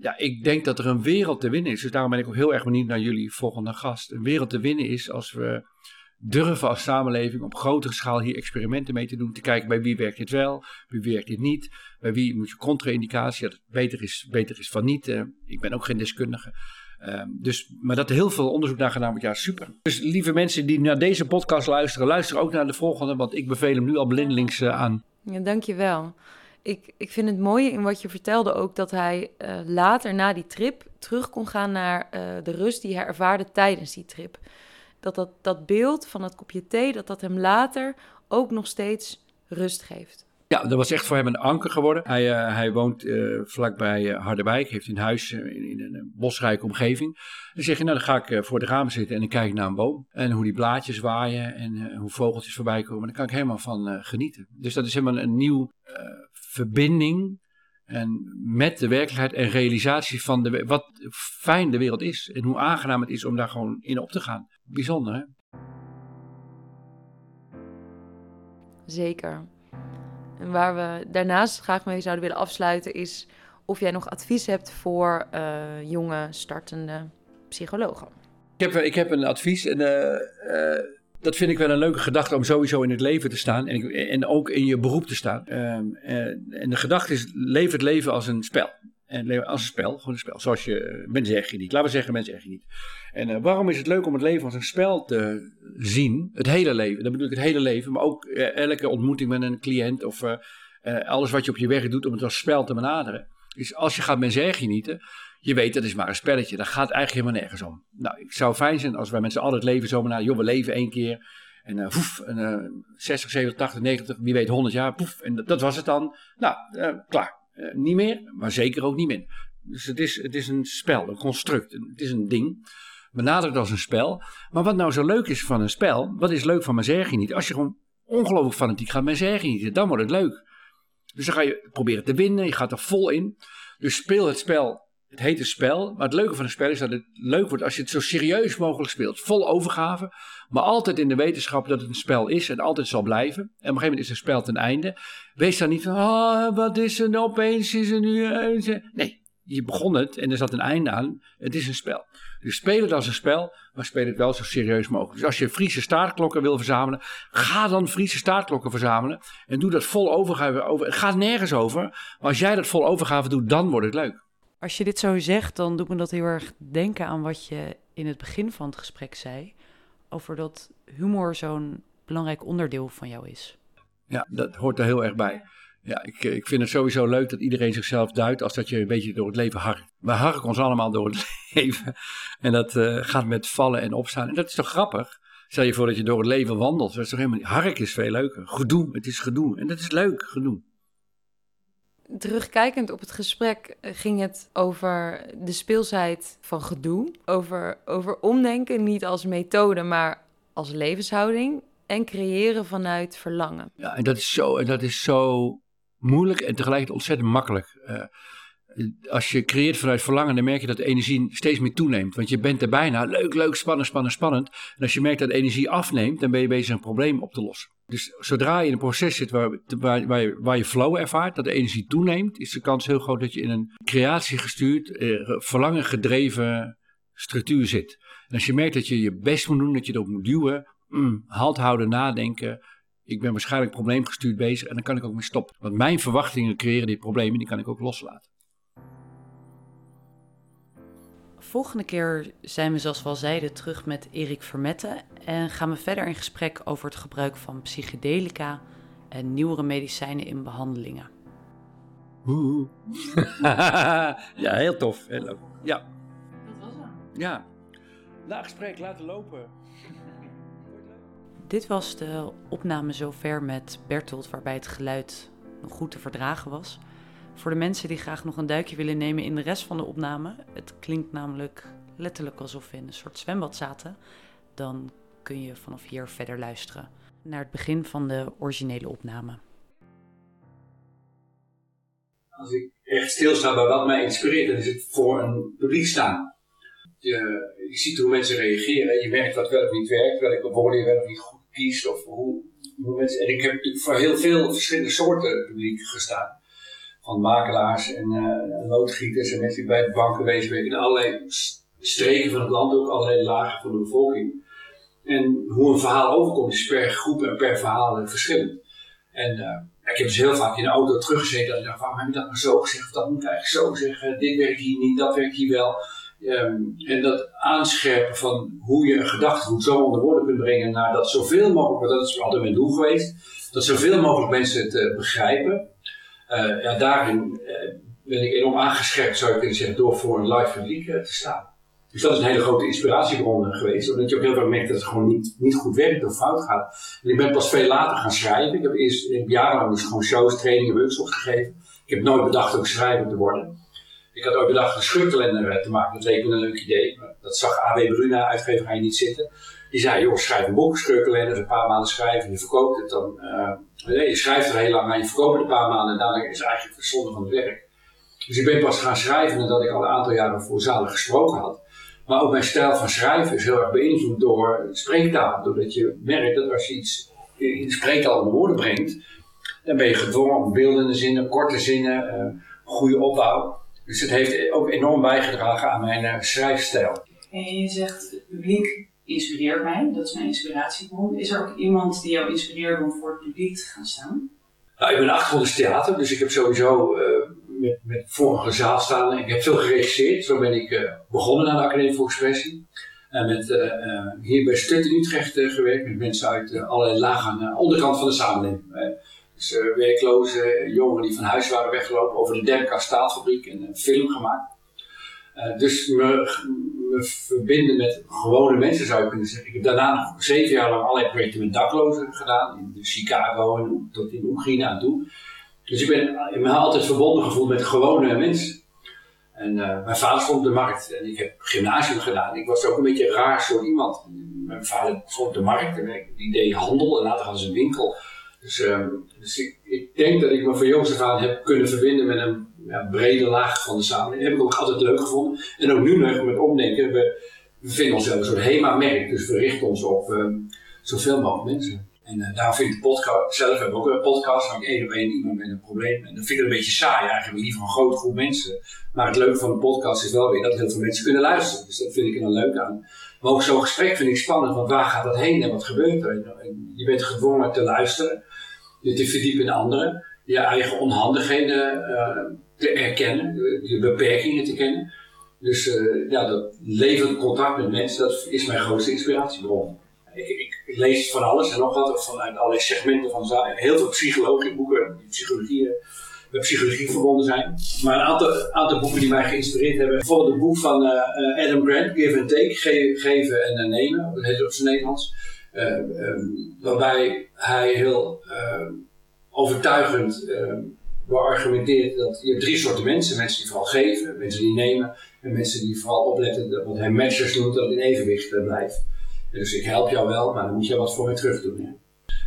ja, ik denk dat er een wereld te winnen is. Dus daarom ben ik ook heel erg benieuwd naar jullie volgende gast. Een wereld te winnen is als we durven als samenleving op grotere schaal hier experimenten mee te doen. Te kijken bij wie werkt dit wel, bij wie werkt dit niet. Bij wie moet je contra-indicatie, dat het beter is, beter is van niet. Uh, ik ben ook geen deskundige. Uh, dus, maar dat er heel veel onderzoek naar gedaan wordt, ja, super. Dus lieve mensen die naar deze podcast luisteren, luister ook naar de volgende, want ik beveel hem nu al blindelings uh, aan. Ja, dankjewel ik, ik vind het mooie in wat je vertelde ook dat hij uh, later na die trip terug kon gaan naar de rust die hij ervaarde tijdens die trip. Dat, dat dat beeld van het kopje thee, dat dat hem later ook nog steeds rust geeft. Ja, dat was echt voor hem een anker geworden. Hij, uh, hij woont uh, vlakbij uh, Harderwijk, heeft een huis in, in, een bosrijke omgeving. Dan zeg je, nou dan ga ik voor de ramen zitten en ik kijk naar een boom. En hoe die blaadjes waaien en hoe vogeltjes voorbij komen. Daar kan ik helemaal van genieten. Dus dat is helemaal een nieuw verbinding en met de werkelijkheid en realisatie van de, wat fijn de wereld is. En hoe aangenaam het is om daar gewoon in op te gaan. Bijzonder, hè? Zeker. En waar we daarnaast graag mee zouden willen afsluiten is of jij nog advies hebt voor uh, jonge startende psychologen. Ik heb, ik heb een advies en uh, uh, dat vind ik wel een leuke gedachte om sowieso in het leven te staan en, en ook in je beroep te staan. Um, en de gedachte is, leef het leven als een spel. En als een spel, gewoon een spel. Zoals je, mensen zeggen je niet. Laten we zeggen, mensen zeggen je niet. En uh, waarom is het leuk om het leven als een spel te zien? Het hele leven, dat bedoel ik het hele leven. Maar ook uh, elke ontmoeting met een cliënt of uh, alles wat je op je werk doet om het als spel te benaderen. Dus als je gaat mensen genieten, je weet dat is maar een spelletje. Daar gaat eigenlijk helemaal nergens om. Nou, ik zou fijn zijn als wij mensen al het leven zo. Joh, we leven één keer. En uh, poef, en, 60, 70, 80, 90, wie weet 100 jaar, poef. En dat, was het dan. Nou, klaar. niet meer, maar zeker ook niet minder. Dus het is, het is een spel, een construct. Het is een ding. Benaderd als een spel. Maar wat nou zo leuk is van een spel, wat is leuk van Mazergi niet? Als je gewoon ongelooflijk fanatiek gaat Mazergi niet, dan wordt het leuk. Dus dan ga je proberen te winnen, je gaat er vol in. Dus speel het spel het heet een spel, maar het leuke van een spel is dat het leuk wordt als je het zo serieus mogelijk speelt. Vol overgave, maar altijd in de wetenschap dat het een spel is en altijd zal blijven. En op een gegeven moment is een spel ten einde. Wees dan niet van, oh, wat is er nou opeens, is er nu... Nee, je begon het en er zat een einde aan. Het is een spel. Dus speel het als een spel, maar speel het wel zo serieus mogelijk. Dus als je Friese staartklokken wil verzamelen, ga dan Friese staartklokken verzamelen. En doe dat vol overgave. Over. Het gaat nergens over, maar als jij dat vol overgave doet, dan wordt het leuk. Als je dit zo zegt, dan doet me dat heel erg denken aan wat je in het begin van het gesprek zei. Over dat humor zo'n belangrijk onderdeel van jou is. Ja, dat hoort er heel erg bij. Ja, ik, ik vind het sowieso leuk dat iedereen zichzelf duidt als dat je een beetje door het leven harkt. We harken ons allemaal door het *laughs* leven. En dat uh, gaat met vallen en opstaan. En dat is toch grappig? Stel je voor dat je door het leven wandelt. Dat is toch helemaal niet... Hark is veel leuker. Gedoe, het is gedoe. En dat is leuk, gedoe terugkijkend op het gesprek eh, ging het over de speelsheid van gedoe. Over, over omdenken, niet als methode, maar als levenshouding. En creëren vanuit verlangen. Ja, en dat is zo, en dat is zo moeilijk en tegelijkertijd ontzettend makkelijk. Uh, als je creëert vanuit verlangen, dan merk je dat de energie steeds meer toeneemt. Want je bent er bijna leuk, leuk, spannend, spannend, spannend. En als je merkt dat de energie afneemt, dan ben je bezig een probleem op te lossen. Dus zodra je in een proces zit waar, waar, waar je flow ervaart, dat de energie toeneemt, is de kans heel groot dat je in een creatiegestuurd, eh, verlangen gedreven structuur zit. En als je merkt dat je je best moet doen, dat je erop moet duwen, mm, halt houden, nadenken. Ik ben waarschijnlijk probleemgestuurd bezig en dan kan ik ook mee stoppen. Want mijn verwachtingen creëren die problemen, die kan ik ook loslaten. Volgende keer zijn we, zoals we al zeiden, terug met Erik Vermette en gaan we verder in gesprek over het gebruik van psychedelica en nieuwere medicijnen in behandelingen. Oeh. *laughs* ja, heel tof. Heel leuk. Ja. Dat was hem. Ja. Na gesprek laten lopen. Dit was de opname zover met Bertolt, waarbij het geluid nog goed te verdragen was. Voor de mensen die graag nog een duikje willen nemen in de rest van de opname, het klinkt namelijk letterlijk alsof we in een soort zwembad zaten, dan kun je vanaf hier verder luisteren naar het begin van de originele opname. Als ik echt stilsta bij wat mij inspireert, dan is het voor een publiek staan. Je, je ziet hoe mensen reageren, je merkt wat wel of niet werkt, welke woorden je wel of niet goed Of hoe, mensen, en ik heb natuurlijk voor heel veel verschillende soorten publiek gestaan van makelaars en uh, loodgieters en mensen die bij de banken zijn. In allerlei streken van het land, ook allerlei lagen van de bevolking. En hoe een verhaal overkomt is per groep en per verhaal verschillend. En uh, ik heb dus heel vaak in de auto teruggezeten en dacht, waarom heb je dat nou zo gezegd? Of dat moet ik eigenlijk zo zeggen. Dit werkt hier niet, dat werkt hier wel. Um, en dat aanscherpen van hoe je een gedachtegoed zo onder woorden kunt brengen naar dat zoveel mogelijk, dat is altijd mijn doel geweest, dat zoveel mogelijk mensen het uh, begrijpen. Uh, ja, daarin uh, ben ik enorm aangescherpt, zou je kunnen zeggen, door voor een live publiek te staan. Dus dat is een hele grote inspiratiebron geweest, omdat je ook heel vaak merkt dat het gewoon niet, niet goed werkt of fout gaat. En ik ben pas veel later gaan schrijven. Ik heb eerst ik jarenlang dus gewoon shows, trainingen, workshops gegeven. Ik heb nooit bedacht ook schrijver te worden. Ik had ooit bedacht een scheurkalender te maken. Dat leek me een leuk idee. Maar dat zag A.W. Bruna, uitgeverij, niet zitten. Die zei, joh, schrijf een boek, scheurkalender, een paar maanden schrijven, je verkoopt het dan. Uh, je schrijft er heel lang aan, je verkoopt het een paar maanden en daarna is het eigenlijk de zonde van het werk. Dus ik ben pas gaan schrijven nadat ik al een aantal jaren voor zalen gesproken had. Maar ook mijn stijl van schrijven is heel erg beïnvloed door spreektaal. Doordat je merkt dat als je iets in de spreektaal onder woorden brengt, dan ben je gedwongen om beeldende zinnen, korte zinnen, goede opbouw. Dus het heeft ook enorm bijgedragen aan mijn uh, schrijfstijl. En je zegt, het publiek inspireert mij, dat is mijn inspiratiebron. Is er ook iemand die jou inspireert om voor het publiek te gaan staan? Nou, ik ben achtergrond sttheater, dus ik heb sowieso uh, met, met vorige zaal staan. Ik heb veel geregisseerd, zo ben ik uh, begonnen aan de Academie voor Expressie. En met, uh, hier bij Stut in Utrecht gewerkt, met mensen uit allerlei lagen aan de onderkant van de samenleving. Dus werkloze jongeren die van huis waren weggelopen, over de Demka staalfabriek en een film gemaakt. Uh, dus me, me, verbinden met gewone mensen zou je kunnen zeggen. Ik heb daarna nog zeven jaar lang allerlei projecten met daklozen gedaan. In Chicago en tot in Oekraïne aan toe. Dus ik ben ik me altijd verbonden gevoeld met gewone mensen. En uh, mijn vader stond op de markt en ik heb gymnasium gedaan. Ik was ook een beetje raar soort iemand. Mijn vader stond op de markt en die deed handel en later hadden ze een winkel. Dus, uh, dus ik, denk dat ik me van jongs af aan heb kunnen verbinden met een ja, brede laag van de samenleving. Dat heb ik ook altijd leuk gevonden. En ook nu nog met omdenken. We, we vinden onszelf een soort HEMA-merk. Dus we richten ons op um, zoveel mogelijk mensen. En uh, daarom vind ik de podcast, zelf heb ik ook een podcast, waar ik één op één iemand met een probleem. En dat vind ik een beetje saai eigenlijk, niet van een grote groep mensen. Maar het leuke van een podcast is wel weer dat heel veel mensen kunnen luisteren. Dus dat vind ik er dan leuk aan. Maar ook zo'n gesprek vind ik spannend, want waar gaat dat heen en wat gebeurt er? En je bent gedwongen te luisteren, je te verdiepen in anderen, je eigen onhandigheden uh, te erkennen, je beperkingen te kennen. Dus uh, ja, dat levend contact met mensen, dat is mijn grootste inspiratiebron. Ik, ik, lees van alles en nog wat, vanuit allerlei segmenten van zaken. Heel veel psychologische boeken, die psychologie, met psychologie verbonden zijn. Maar een aantal, aantal boeken die mij geïnspireerd hebben. Bijvoorbeeld het boek van Adam Grant, Give and Take, ge geven en nemen. Dat heet het op zijn Nederlands. Uh, um, waarbij hij heel ehm, overtuigend ehm, beargumenteert dat je drie soorten mensen. Mensen die vooral geven, mensen die nemen en mensen die vooral opletten, dat wat hij matchers noemt, dat in evenwicht blijft. Dus ik help jou wel, maar dan moet je wat voor mij terug doen.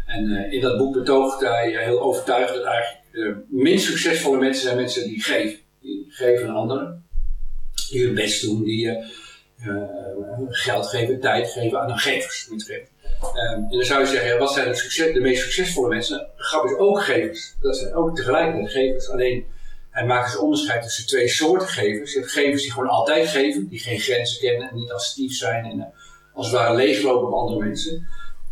En uh, in dat boek betoogt hij heel overtuigd dat eigenlijk de minst succesvolle mensen zijn mensen die geven. Die geven aan anderen, die hun best doen, die uh, geld geven, tijd geven aan hun gevers. Um, en dan zou je zeggen, wat zijn de, succes, de meest succesvolle mensen? Grap is ook gevers. Dat zijn ook tegelijkertijd gevers. Alleen hij maakt dus onderscheid tussen twee soorten gevers. Je hebt gevers die gewoon altijd geven, die geen grenzen kennen en niet assertief zijn en als het ware leeglopen op andere mensen.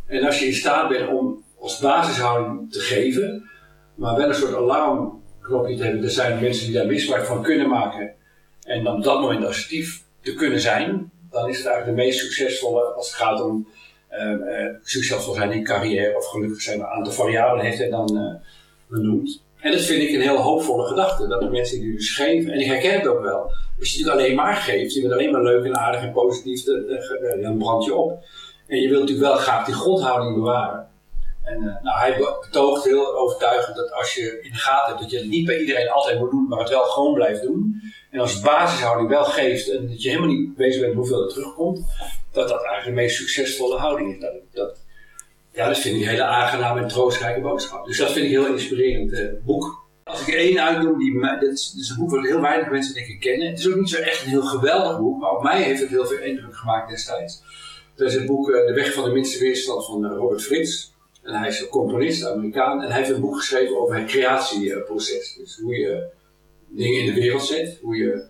En als je in staat bent om als basishouding te geven, maar wel een soort alarmknopje te hebben, er zijn mensen die daar misbruik van kunnen maken, en dan op dat moment assertief te kunnen zijn, dan is het eigenlijk de meest succesvolle als het gaat om succesvol zijn in carrière of gelukkig zijn. Een aantal variabelen heeft hij dan uh, benoemd. En dat vind ik een heel hoopvolle gedachte, dat de mensen die dus geven, en ik herken het ook wel, als je natuurlijk alleen maar geeft, je bent alleen maar leuk en aardig en positief, dan brand je op. En je wilt natuurlijk wel graag die grondhouding bewaren. En uh, nou, hij betoogt heel overtuigend dat als je in de gaten hebt dat je het niet bij iedereen altijd moet doen, maar het wel gewoon blijft doen. En als basishouding wel geeft en dat je helemaal niet bezig bent hoeveel er terugkomt, dat dat eigenlijk de meest succesvolle houding is. Dat, dat, ja, dat vind ik een hele aangename en troostrijke boodschap. Dus dat vind ik een heel inspirerend uh, boek. Als ik één uitnoem, die, dat is, een boek wat heel weinig mensen denk ik kennen. Het is ook niet zo echt een heel geweldig boek, maar op mij heeft het heel veel indruk gemaakt destijds. Dat is het boek uh, De Weg van de Minste Weerstand van Robert Frits. En hij is een componist, Amerikaan. En hij heeft een boek geschreven over het creatieproces. Dus hoe je dingen in de wereld zet, hoe je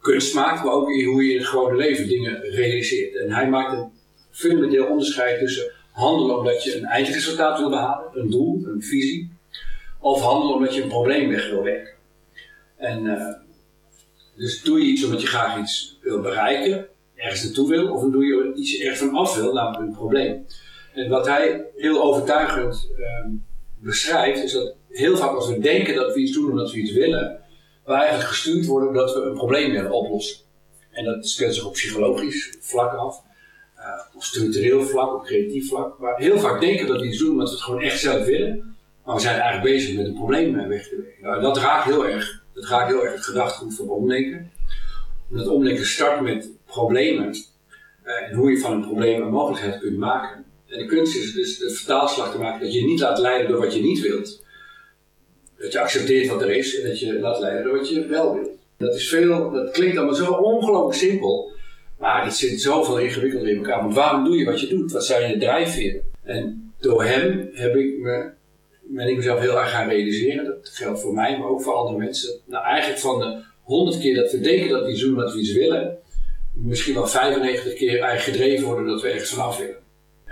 kunst maakt, maar ook hoe je in het gewone leven dingen realiseert. En hij maakt een fundamenteel onderscheid tussen handelen omdat je een eindresultaat wil behalen, een doel, een visie, of handelen omdat je een probleem weg wil werken. En uh, dus doe je iets omdat je graag iets wil bereiken, ergens naartoe wil, of doe je iets ergens van af wil, namelijk een probleem. En wat hij heel overtuigend uh, beschrijft, is dat heel vaak als we denken dat we iets doen omdat we iets willen, we eigenlijk gestuurd worden omdat we een probleem willen oplossen. En dat speelt zich op psychologisch vlak af, uh, op structureel vlak, op creatief vlak. Maar heel vaak denken dat we iets doen omdat we het gewoon echt zelf willen. Maar we zijn eigenlijk bezig met een probleem weg te werken. Nou, dat raakt heel erg. Dat raakt heel erg het gedachtegoed van omdenken. Omdat omdenken start met problemen. Uh, en hoe je van een probleem een mogelijkheid kunt maken. En de kunst is dus de vertaalslag te maken dat je niet laat leiden door wat je niet wilt. Dat je accepteert wat er is en dat je laat leiden door wat je wel wilt. Dat is veel, dat klinkt allemaal zo ongelooflijk simpel. Maar het zit zoveel ingewikkelder in elkaar. Want waarom doe je wat je doet? Wat zijn je drijfveren? En door hem heb ik me ben ik mezelf heel erg gaan realiseren. Dat geldt voor mij, maar ook voor andere mensen. Nou, eigenlijk van de 100 keer dat we denken dat we iets doen wat we iets willen, misschien wel 95 keer eigenlijk gedreven worden dat we ergens vanaf willen.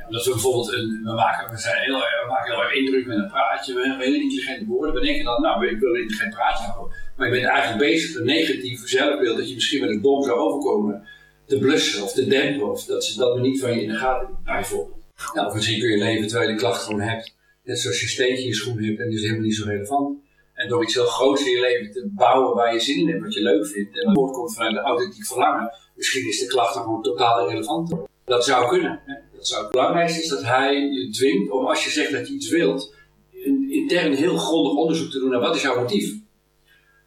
Dat we bijvoorbeeld een, we maken, we, zijn heel, we maken heel erg indruk met een praatje, we hebben hele intelligente woorden. We denken dan, nou, ik wil een intelligent praatje houden. Maar je bent eigenlijk bezig een negatief zelfbeeld dat je misschien met een bom zou overkomen te blussen of te dempen. Of dat ze dat niet van je in de gaten bijvoorbeeld. Nou, of misschien kun je leven terwijl je de klacht gewoon hebt. Net zoals je steentje in je schoen hebt en die is helemaal niet zo relevant. En door iets heel groots in je leven te bouwen waar je zin in hebt, wat je leuk vindt. En dat komt vanuit de authentiek verlangen. Misschien is de klacht dan gewoon totaal irrelevant. Dat zou kunnen. Dat zou het belangrijkste is dat hij je dwingt om als je zegt dat je iets wilt, een intern heel grondig onderzoek te doen naar wat is jouw motief.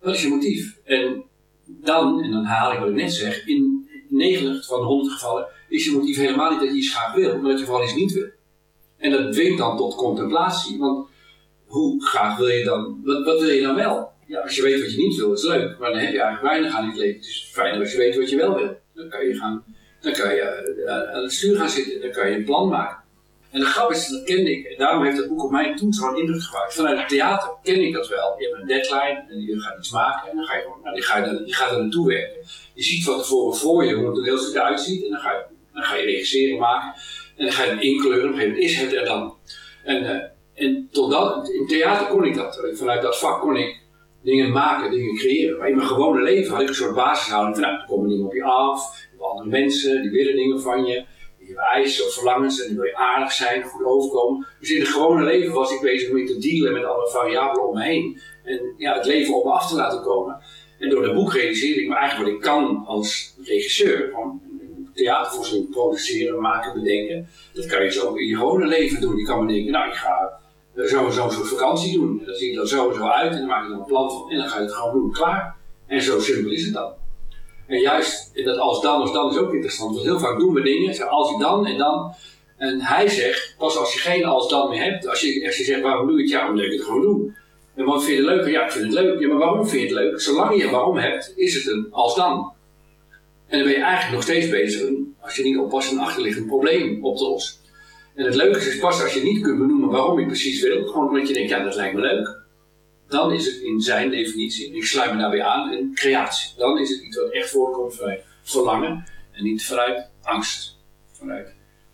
Wat is je motief? En dan, en dan haal ik wat ik net zeg, in 90 van de 100 gevallen is je motief helemaal niet dat je iets graag wil, maar dat je vooral iets niet wil. En dat dwingt dan tot contemplatie, want hoe graag wil je dan, wat, wat wil je dan wel? Ja, als je weet wat je niet wil, is leuk, maar dan heb je eigenlijk weinig aan het leven. Het is fijner als je weet wat je wel wil. Dan kan je, gaan, dan kan je eh, aan het stuur gaan zitten, dan kan je een plan maken. En de grap is, dat kende ik, en daarom heeft dat boek op mij toen zo'n indruk gemaakt. Vanuit het theater ken ik dat wel. Je hebt een deadline en je gaat iets maken en dan ga je nou, je, gaat er, je gaat naartoe werken. Je ziet van tevoren voor je hoe het er heel stuk uitziet en dan ga je, dan ga je regisseren, maken. En dan ga je hem inkleuren, op een gegeven moment is het er dan. En, uh, en tot dat, in theater kon ik dat. Vanuit dat vak kon ik dingen maken, dingen creëren. Maar in mijn gewone leven had ik een soort basishouding van, nou, er komen dingen op je af, andere mensen, die willen dingen van je je hebt eisen of verlangens en die wil je aardig zijn, goed overkomen. Dus in het gewone leven was ik bezig met te dealen met alle variabelen om me heen. En ja, het leven op me af te laten komen. En door dat boek realiseerde ik me eigenlijk wat ik kan als regisseur. Gewoon theatervoorstelling produceren, maken, bedenken. Dat kan je zo in je gewone leven doen. Je kan bedenken, nou ik ga zo en zo'n soort vakantie doen. En dat ziet er zo en zo uit en dan maak je er een plan van. En dan ga je het gewoon doen, klaar. En zo simpel is het dan. En juist dat als dan, als dan is ook interessant. Want heel vaak doen we dingen, als ik dan en dan. En hij zegt, pas als je geen als dan meer hebt, als je, als je zegt waarom doe je het, ja, omdat ik het gewoon doen. En wat vind je het leuk? Ja, ik vind het leuk. Ja, maar waarom vind je het leuk? Zolang je waarom hebt, is het een als dan. En dan ben je eigenlijk nog steeds bezig, als je niet oppast, een achterliggend probleem op te lossen. En het leuke is, pas als je niet kunt benoemen waarom je precies wil, gewoon omdat je denkt, ja, dat lijkt me leuk dan is het in zijn definitie, ik sluit me daar weer aan, een creatie. Dan is het iets wat echt voorkomt vanuit verlangen en niet vanuit angst. Vanuit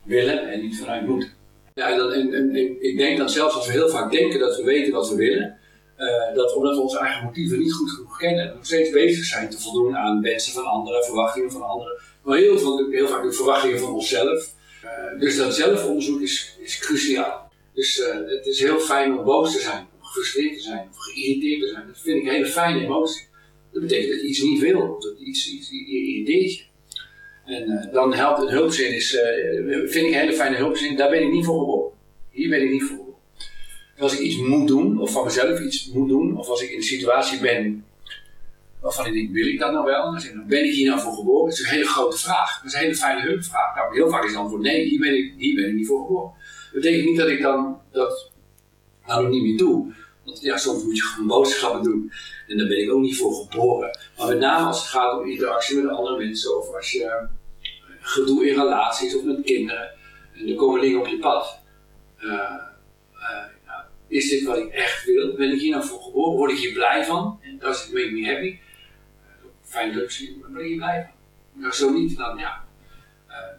willen en niet vanuit moeten. Ja, en, en, ik denk dat zelfs als we heel vaak denken dat we weten wat we willen, uh, dat omdat we onze eigen motieven niet goed genoeg kennen, nog steeds bezig zijn te voldoen aan wensen van anderen, verwachtingen van anderen, maar heel, heel vaak de verwachtingen van onszelf. Uh, dus dat zelfonderzoek is, is cruciaal. Dus uh, het is heel fijn om boos te zijn gefrustreerd te zijn of geïrriteerd te zijn. Dat vind ik een hele fijne emotie. Dat betekent dat je iets niet wil, of dat iets, iets irriteert je. En uh, dan helpt een hulpzin, is, uh, vind ik een hele fijne hulpzin, daar ben ik niet voor geboren. Hier ben ik niet voor geboren. Als ik iets moet doen, of van mezelf iets moet doen, of als ik in een situatie ben waarvan ik denk, wil ik dat nou wel? Dan ik, ben ik hier nou voor geboren? Dat is een hele grote vraag. Dat is een hele fijne hulpvraag. Nou, heel vaak is het antwoord nee, hier ben ik, hier ben ik niet voor geboren. Dat betekent niet dat ik dan dat nou niet meer doe. Want ja, soms moet je gewoon boodschappen doen. En daar ben ik ook niet voor geboren. Maar met name als het gaat om interactie met andere mensen. Of als je eh, gedoe in relaties of met kinderen. En er komen dingen op je pad. Uh, uh, is dit wat ik echt wil? Ben ik hier nou voor geboren? Word ik hier blij van? En dat is make me happy. Fijn zien, maar ben je hier blij van? Maar zo niet, dan ja,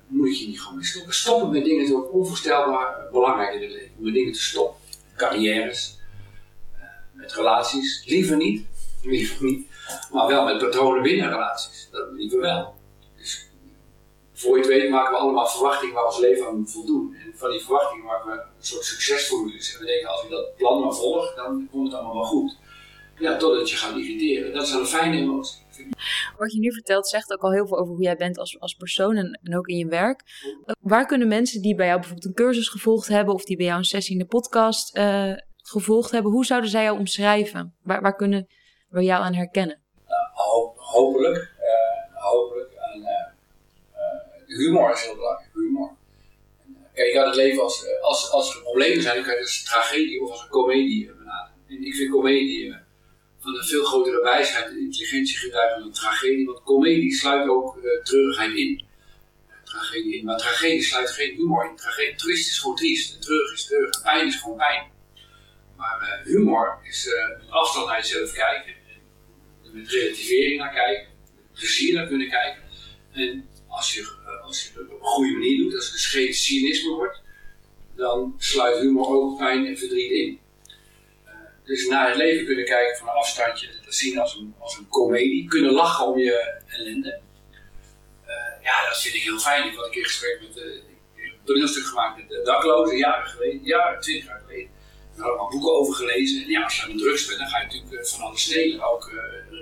moet je niet gewoon stoppen. Stoppen met dingen ook onvoorstelbaar belangrijk in het leven. Om met dingen te stoppen. Carrières, relaties. Liever niet, *laughs* liever niet. Maar wel met patronen binnen relaties. Dat liever wel. Dus voor je het weet maken we allemaal verwachtingen waar ons leven aan moet voldoen. En van die verwachtingen maken we een soort succesformules. En we denken, als ik dat plan maar volg, dan komt het allemaal wel goed. Ja, totdat je gaat irriteren. Dat is een fijne emotie. Wat je nu vertelt zegt ook al heel veel over hoe jij bent als, als persoon en, ook in je werk. Waar kunnen mensen die bij jou bijvoorbeeld een cursus gevolgd hebben of die bij jou een sessie in de podcast uh, gevolgd hebben, hoe zouden zij jou omschrijven? Waar, waar kunnen we jou aan herkennen? Nou, hopelijk, uh, hopelijk aan uh, humor is heel belangrijk. Humor. Kijk, je kan het leven als, als, als er problemen zijn, dan kan je het als een tragedie of als een komedie benaderen. En ik vind komedie van een veel grotere wijsheid en intelligentie getuigen dan een tragedie, want komedie sluit ook uh, treurigheid in. Tragedie in. Maar tragedie sluit geen humor in. Tragedie, triest is gewoon triest, en treurig is treurig, pijn is gewoon pijn. Maar uh, humor is uh, met afstand naar jezelf kijken, met relativering naar kijken, met plezier naar kunnen kijken. En als je, uh, als je het op een goede manier doet, als het dus geen cynisme wordt, dan sluit humor ook pijn en verdriet in. Dus naar het leven kunnen kijken van een afstandje, dat zien als een, als een komedie, kunnen lachen om je ellende. ja, dat vind ik heel fijn. Ik had een keer gesprek met, uh, een toneelstuk gemaakt met de daklozen, jaren geleden, jaren, twintig jaar geleden Daar we boeken over gelezen. En ja, als je aan de drugs bent, dan ga je natuurlijk eh, van alles stelen. Ook uh,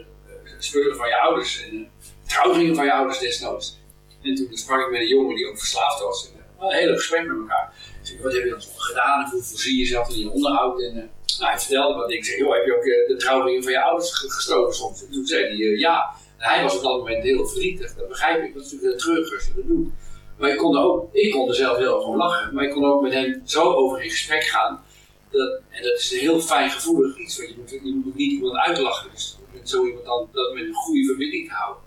spullen van je ouders en trouwringen van je ouders desnoods. En toen sprak ik met een jongen die ook verslaafd was. En, een hele gesprek met elkaar. Wat heb je dan gedaan en hoe voorzie je jezelf in je onderhoud? En, nou, hij vertelde wat. Ik zei, joh, heb je ook de trouwringen van je ouders gestolen soms? En toen zei hij, ja. En hij was op dat moment heel verdrietig. Dat begrijp ik. Dat is natuurlijk heel treurig als je dat doet. Maar ik kon, ook, ik kon er zelf heel gewoon lachen. Maar ik kon ook met hem zo over in gesprek gaan. Dat, en dat is een heel fijn gevoelig iets. Want je moet, je moet niet iemand uitlachen. Dus met zo iemand dan dat met een goede verbinding te houden.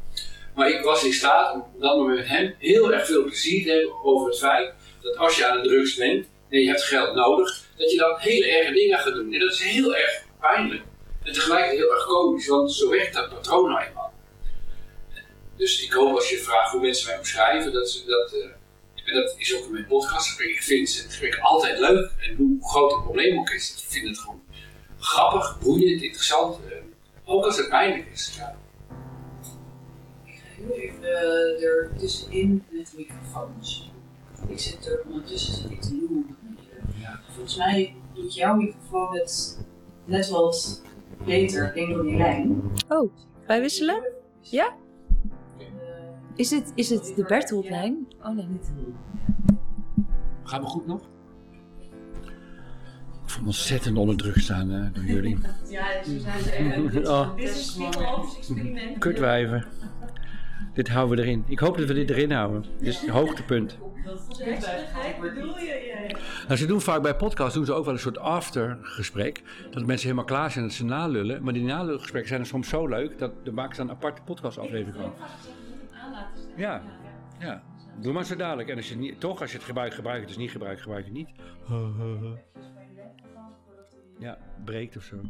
Maar ik was in staat om dan met hem heel erg veel plezier te hebben over het feit dat als je aan de drugs bent en je hebt geld nodig, dat je dan hele erge dingen gaat doen. En dat is heel erg pijnlijk. En tegelijkertijd heel erg komisch, want zo werkt dat patroon nou eenmaal. Dus ik hoop als je vraagt hoe mensen mij beschrijven, dat ze dat. Uh, en dat is ook in mijn podcast. Ik vind het gesprek altijd leuk. En hoe groot het probleem ook is, ik vind het gewoon grappig, boeiend, interessant. Uh, ook als het pijnlijk is. Ja. Ik ga heel even uh, er tussenin met de microfoons. Ik zit er ondertussen zit ik te doen. Ja. Volgens mij doet jouw microfoon het net wat beter, denk door die lijn. Oh, wij wisselen? Ja? Is het, is het de Bertholdlijn? Oh nee, niet. Gaan we goed nog? Ik voel me ontzettend onder druk staan uh, door jullie. *laughs* Ja, ze zijn er oh. *laughs* Dit is een experiment. Kutwijven. Dit houden we erin. Ik hoop dat we dit erin houden. Dit is het hoogtepunt. bedoel je? Nou, ze doen vaak bij podcasts doen ze ook wel een soort aftergesprek. Dat mensen helemaal klaar zijn dat ze nalullen. Maar die nalulgesprekken zijn er soms zo leuk dat de maken ze een aparte podcastaflevering van. Ja, ja. Doe maar zo dadelijk. En als je niet, toch, als je het gebruikt, gebruik het. Als niet gebruikt, gebruik het niet. Ja, breekt of zo.